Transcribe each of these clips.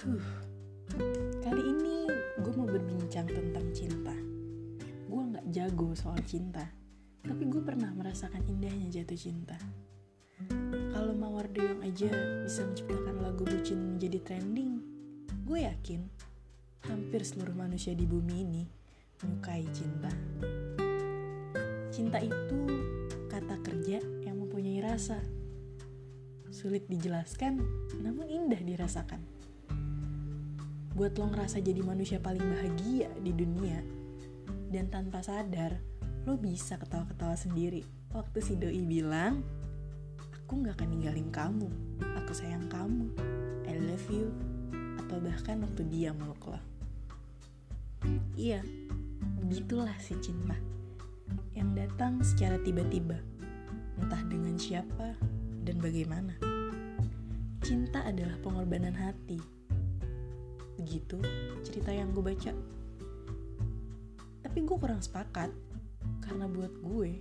Huh. Kali ini gue mau berbincang tentang cinta. Gue gak jago soal cinta, tapi gue pernah merasakan indahnya jatuh cinta. Kalau Mawar Doyong aja bisa menciptakan lagu bucin menjadi trending, gue yakin hampir seluruh manusia di bumi ini menyukai cinta. Cinta itu kata kerja yang mempunyai rasa. Sulit dijelaskan, namun indah dirasakan. Buat lo ngerasa jadi manusia paling bahagia di dunia, dan tanpa sadar, lo bisa ketawa-ketawa sendiri. Waktu si doi bilang, aku gak akan ninggalin kamu, aku sayang kamu, I love you, atau bahkan waktu dia meluk lo. Iya, begitulah si cinta yang datang secara tiba-tiba, entah dengan siapa dan bagaimana. Cinta adalah pengorbanan hati. Begitu cerita yang gue baca. Tapi gue kurang sepakat, karena buat gue,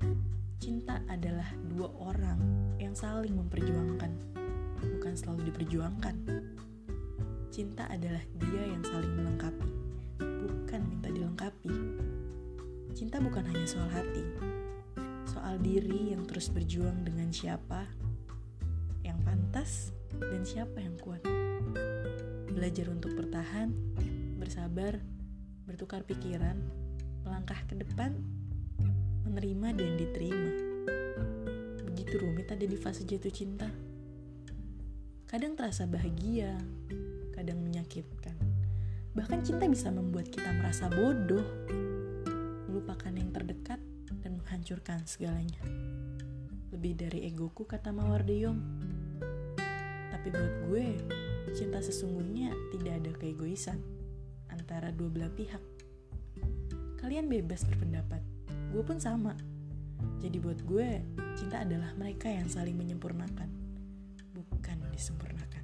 cinta adalah dua orang yang saling memperjuangkan, bukan selalu diperjuangkan. Cinta adalah dia yang saling melengkapi, bukan minta dilengkapi. Cinta bukan hanya soal hati, soal diri yang terus berjuang dengan siapa yang pantas dan siapa yang kuat. Belajar untuk bertahan, bersabar, bertukar pikiran, melangkah ke depan, menerima dan diterima. Begitu rumit ada di fase jatuh cinta. Kadang terasa bahagia, kadang menyakitkan. Bahkan cinta bisa membuat kita merasa bodoh, melupakan yang terdekat, dan menghancurkan segalanya. Lebih dari egoku, kata Mawar Deyong. Tapi buat gue, cinta sesungguhnya tidak ada keegoisan antara dua belah pihak. Kalian bebas berpendapat, gue pun sama. Jadi buat gue, cinta adalah mereka yang saling menyempurnakan, bukan disempurnakan.